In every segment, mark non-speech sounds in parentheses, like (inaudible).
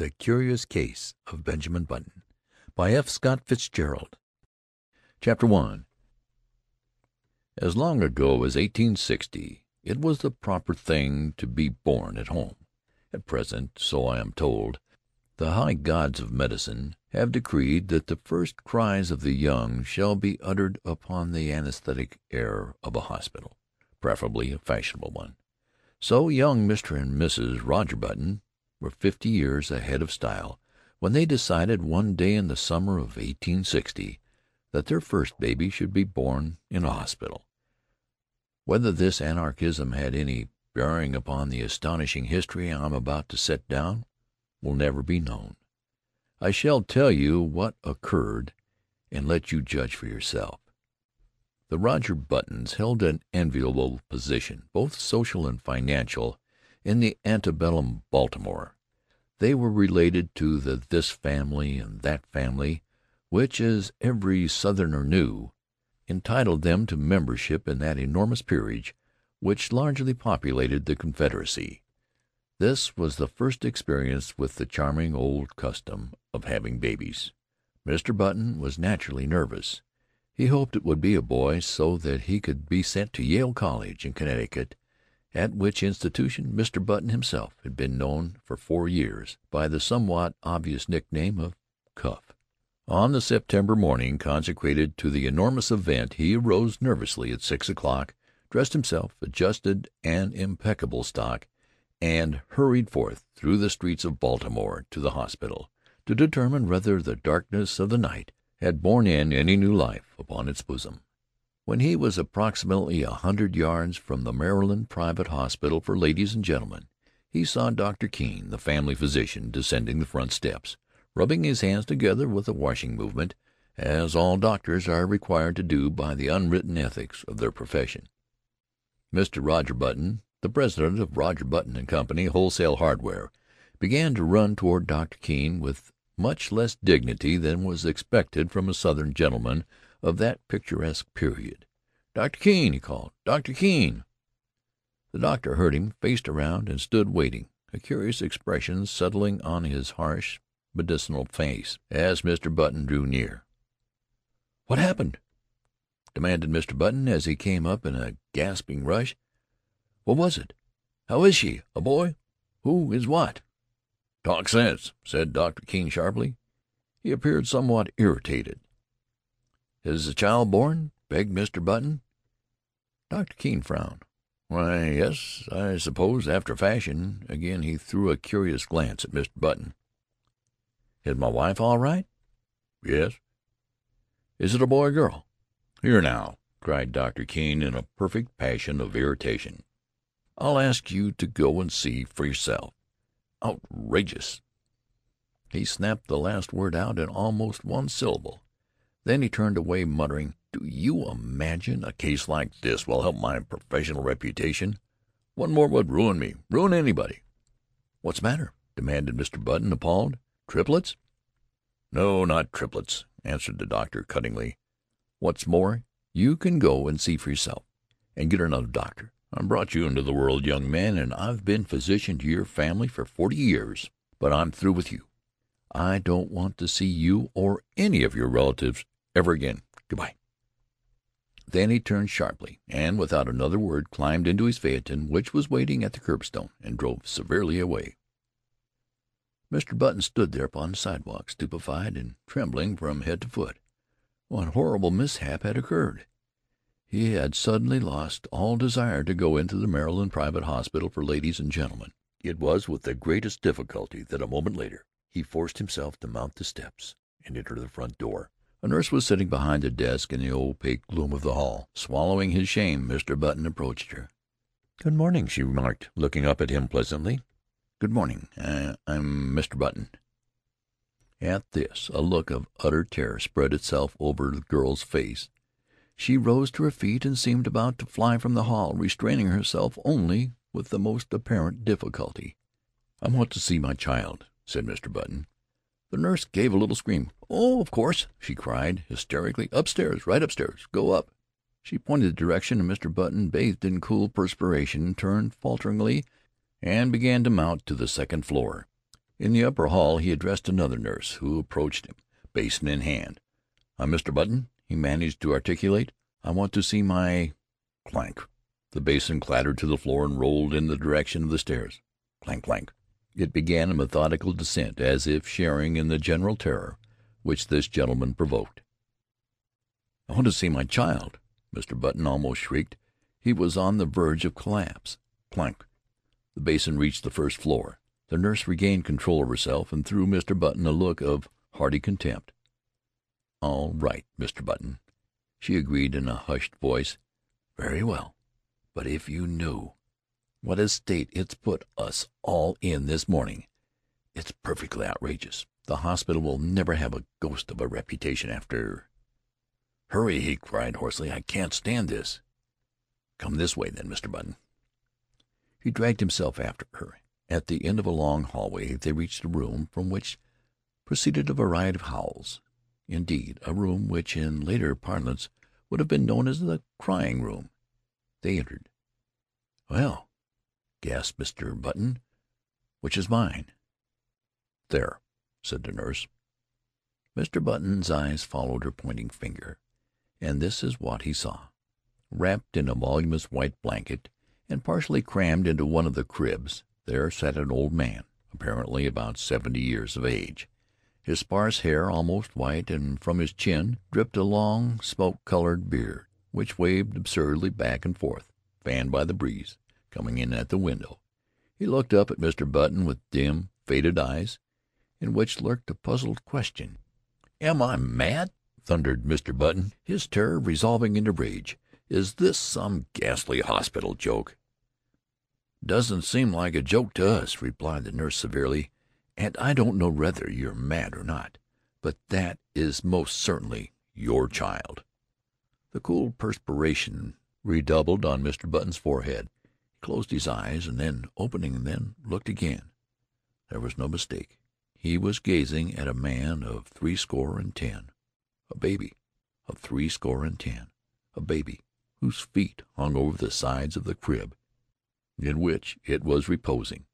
The Curious Case of Benjamin Button by F. Scott Fitzgerald CHAPTER I As long ago as 1860 it was the proper thing to be born at home. At present, so I am told, the high gods of medicine have decreed that the first cries of the young shall be uttered upon the anaesthetic air of a hospital, preferably a fashionable one. So young Mr. and Mrs. Roger Button were fifty years ahead of style when they decided one day in the summer of 1860 that their first baby should be born in a hospital. Whether this anachronism had any bearing upon the astonishing history I am about to set down will never be known. I shall tell you what occurred, and let you judge for yourself. The Roger Buttons held an enviable position, both social and financial, in the antebellum Baltimore. They were related to the this family and that family, which, as every Southerner knew, entitled them to membership in that enormous peerage which largely populated the Confederacy. This was the first experience with the charming old custom of having babies. Mr. Button was naturally nervous. He hoped it would be a boy, so that he could be sent to Yale College in Connecticut, at which institution Mr. Button himself had been known for four years by the somewhat obvious nickname of Cuff. On the September morning consecrated to the enormous event he arose nervously at six o'clock, dressed himself, adjusted an impeccable stock, and hurried forth through the streets of Baltimore to the hospital, to determine whether the darkness of the night had borne in any new life upon its bosom. When he was approximately a hundred yards from the Maryland Private Hospital for Ladies and Gentlemen, he saw Doctor Keene, the family physician, descending the front steps rubbing his hands together with a washing movement, as all doctors are required to do by the unwritten ethics of their profession. Mr. Roger Button, the president of Roger Button & Company, Wholesale Hardware, began to run toward Doctor Keene with much less dignity than was expected from a Southern gentleman of that picturesque period. "Doctor Keene!" he called. "Doctor Keene!" The doctor heard him, faced around, and stood waiting, a curious expression settling on his harsh, medicinal face as Mr. Button drew near. "What happened?" demanded Mr. Button as he came up in a gasping rush. "What was it? How is she? A boy? Who is what?" "Talk sense," said Doctor Keene sharply. He appeared somewhat irritated. "Is the child born?" begged Mr. Button. Doctor Keene frowned. "Why, yes, I suppose, after a fashion." Again he threw a curious glance at Mr. Button. "Is my wife all right?" "Yes." "Is it a boy or girl?" "Here now!" cried Doctor Keene in a perfect passion of irritation. "I'll ask you to go and see for yourself. Outrageous!" He snapped the last word out in almost one syllable. Then he turned away, muttering, "Do you imagine a case like this will help my professional reputation? One more would ruin me, ruin anybody." "What's the matter?" demanded Mr. Button, appalled. Triplets?" "No, not triplets," answered the doctor cuttingly. "What's more, you can go and see for yourself, and get another doctor. I brought you into the world, young man, and I've been physician to your family for forty years, but I'm through with you. I don't want to see you or any of your relatives ever again. Good bye." Then he turned sharply, and without another word climbed into his phaeton, which was waiting at the curbstone, and drove severely away. Mr. Button stood there upon the sidewalk, stupefied and trembling from head to foot. What horrible mishap had occurred? He had suddenly lost all desire to go into the Maryland Private Hospital for Ladies and Gentlemen. It was with the greatest difficulty that a moment later he forced himself to mount the steps and enter the front door. A nurse was sitting behind a desk in the opaque gloom of the hall. Swallowing his shame, Mr. Button approached her. "Good morning," she remarked, looking up at him pleasantly. "Good morning. I I'm Mr. Button." At this a look of utter terror spread itself over the girl's face. She rose to her feet and seemed about to fly from the hall, restraining herself only with the most apparent difficulty. "I want to see my child," said Mr. Button. The nurse gave a little scream. "Oh, of course!" she cried hysterically. "Upstairs! Right upstairs! Go up!" She pointed the direction, and Mr. Button, bathed in cool perspiration, turned falteringly and began to mount to the second floor. In the upper hall he addressed another nurse, who approached him, basin in hand. Uh, "I'm Mr. Button," he managed to articulate. "I want to see my " Clank! The basin clattered to the floor and rolled in the direction of the stairs. Clank! Clank! It began a methodical descent, as if sharing in the general terror which this gentleman provoked. "I want to see my child!" Mr. Button almost shrieked. He was on the verge of collapse. Clank! The basin reached the first floor. The nurse regained control of herself, and threw Mr. Button a look of hearty contempt. "All right, Mr. Button," she agreed in a hushed voice. "Very well. But if you knew what a state it's put us all in this morning it's perfectly outrageous. The hospital will never have a ghost of a reputation after "Hurry!" he cried hoarsely. "I can't stand this." "Come this way, then, Mr. Button." He dragged himself after her. At the end of a long hallway they reached a room from which proceeded a variety of howls. Indeed, a room which in later parlance would have been known as the crying room. They entered. "Well," gasped Mr. Button, "which is mine?" "There," said the nurse. Mr. Button's eyes followed her pointing finger, and this is what he saw. Wrapped in a voluminous white blanket, and partially crammed into one of the cribs. There sat an old man, apparently about seventy years of age. His sparse hair almost white, and from his chin dripped a long smoke colored beard, which waved absurdly back and forth, fanned by the breeze coming in at the window. He looked up at Mr. Button with dim, faded eyes, in which lurked a puzzled question. "Am I mad?" thundered Mr. Button, his terror resolving into rage. "Is this some ghastly hospital joke?" "Doesn't seem like a joke to us," replied the nurse severely, "and I don't know whether you're mad or not, but that is most certainly your child." The cool perspiration redoubled on Mr. Button's forehead. Closed his eyes, and then, opening them, looked again. There was no mistake. He was gazing at a man of threescore and ten, a baby of threescore and ten, a baby whose feet hung over the sides of the crib in which it was reposing.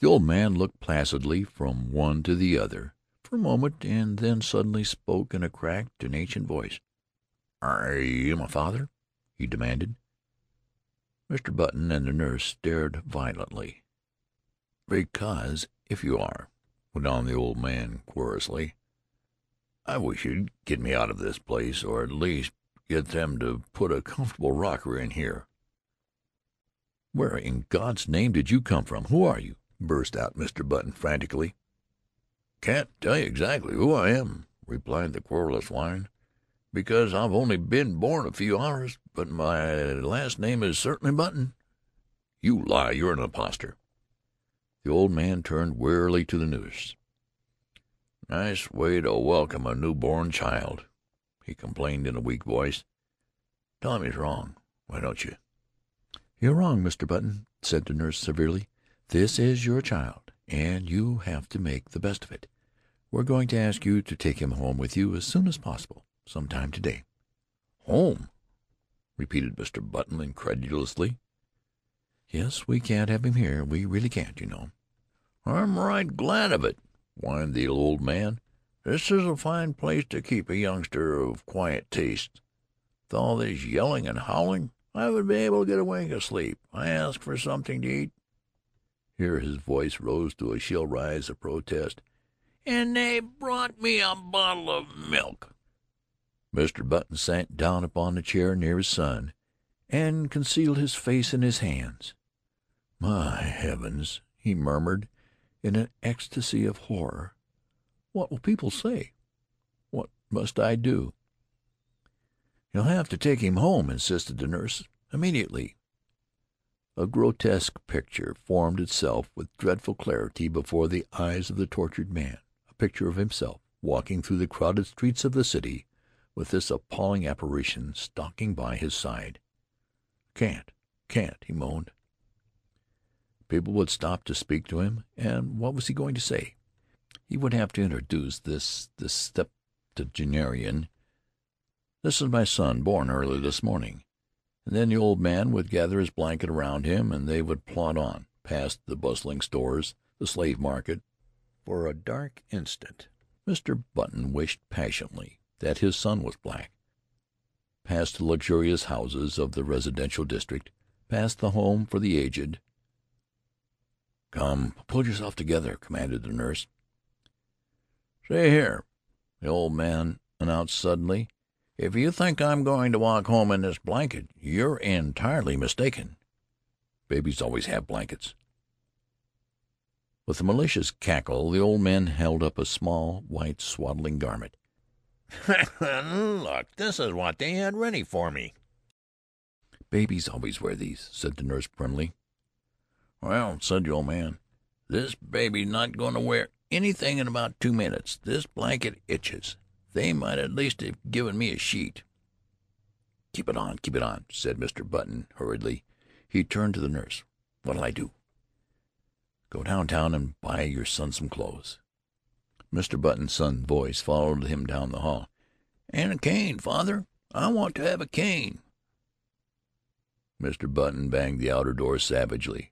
The old man looked placidly from one to the other for a moment, and then suddenly spoke in a cracked and ancient voice. "Are you my father?" he demanded. Mr. Button and the nurse stared violently. "Because, if you are," went on the old man querulously, "I wish you'd get me out of this place, or at least get them to put a comfortable rocker in here. "Where in God's name did you come from? Who are you?" burst out Mr. Button frantically. "Can't tell you exactly who I am," replied the querulous whine, "because I've only been born a few hours, but my last name is certainly Button." "You lie! You're an impostor!" The old man turned wearily to the nurse. "Nice way to welcome a new born child," he complained in a weak voice. "Tell him he's wrong, why don't you?" "You're wrong, Mr. Button," said the nurse severely. "This is your child, and you have to make the best of it. We're going to ask you to take him home with you as soon as possible some time to day." "Home?" repeated Mr. Button incredulously. "Yes, we can't have him here. We really can't, you know." "I'm right glad of it," whined the old man. "This is a fine place to keep a youngster of quiet tastes. With all this yelling and howling I would be able to get a wink of sleep. I ask for something to eat." Here his voice rose to a shrill rise of protest. "And they brought me a bottle of milk!" Mr. Button sank down upon the chair near his son, and concealed his face in his hands. "My heavens!" he murmured in an ecstasy of horror. "What will people say? What must I do?" "You'll have to take him home," insisted the nurse. "Immediately." A grotesque picture formed itself with dreadful clarity before the eyes of the tortured man a picture of himself walking through the crowded streets of the city with this appalling apparition stalking by his side. "Can't, can't," he moaned. People would stop to speak to him, and what was he going to say? He would have to introduce this this septuagenarian this is my son, born early this morning. And then the old man would gather his blanket around him, and they would plod on, past the bustling stores, the slave market, For a dark instant Mr. Button wished passionately that his son was black. Past the luxurious houses of the residential district, past the home for the aged. "Come, pull yourself together," commanded the nurse. "See here," the old man announced suddenly, "if you think I'm going to walk home in this blanket, you're entirely mistaken. Babies always have blankets." With a malicious cackle the old man held up a small white swaddling garment. (laughs) "Look, this is what they had ready for me." "Babies always wear these," said the nurse primly. "Well," said the old man, "this baby's not going to wear anything in about two minutes. This blanket itches. They might at least have given me a sheet." "Keep it on, keep it on," said Mr. Button hurriedly. He turned to the nurse. "What'll I do?" "Go downtown and buy your son some clothes." Mr. Button's son's voice followed him down the hall. "And a cane, father. I want to have a cane." Mr. Button banged the outer door savagely.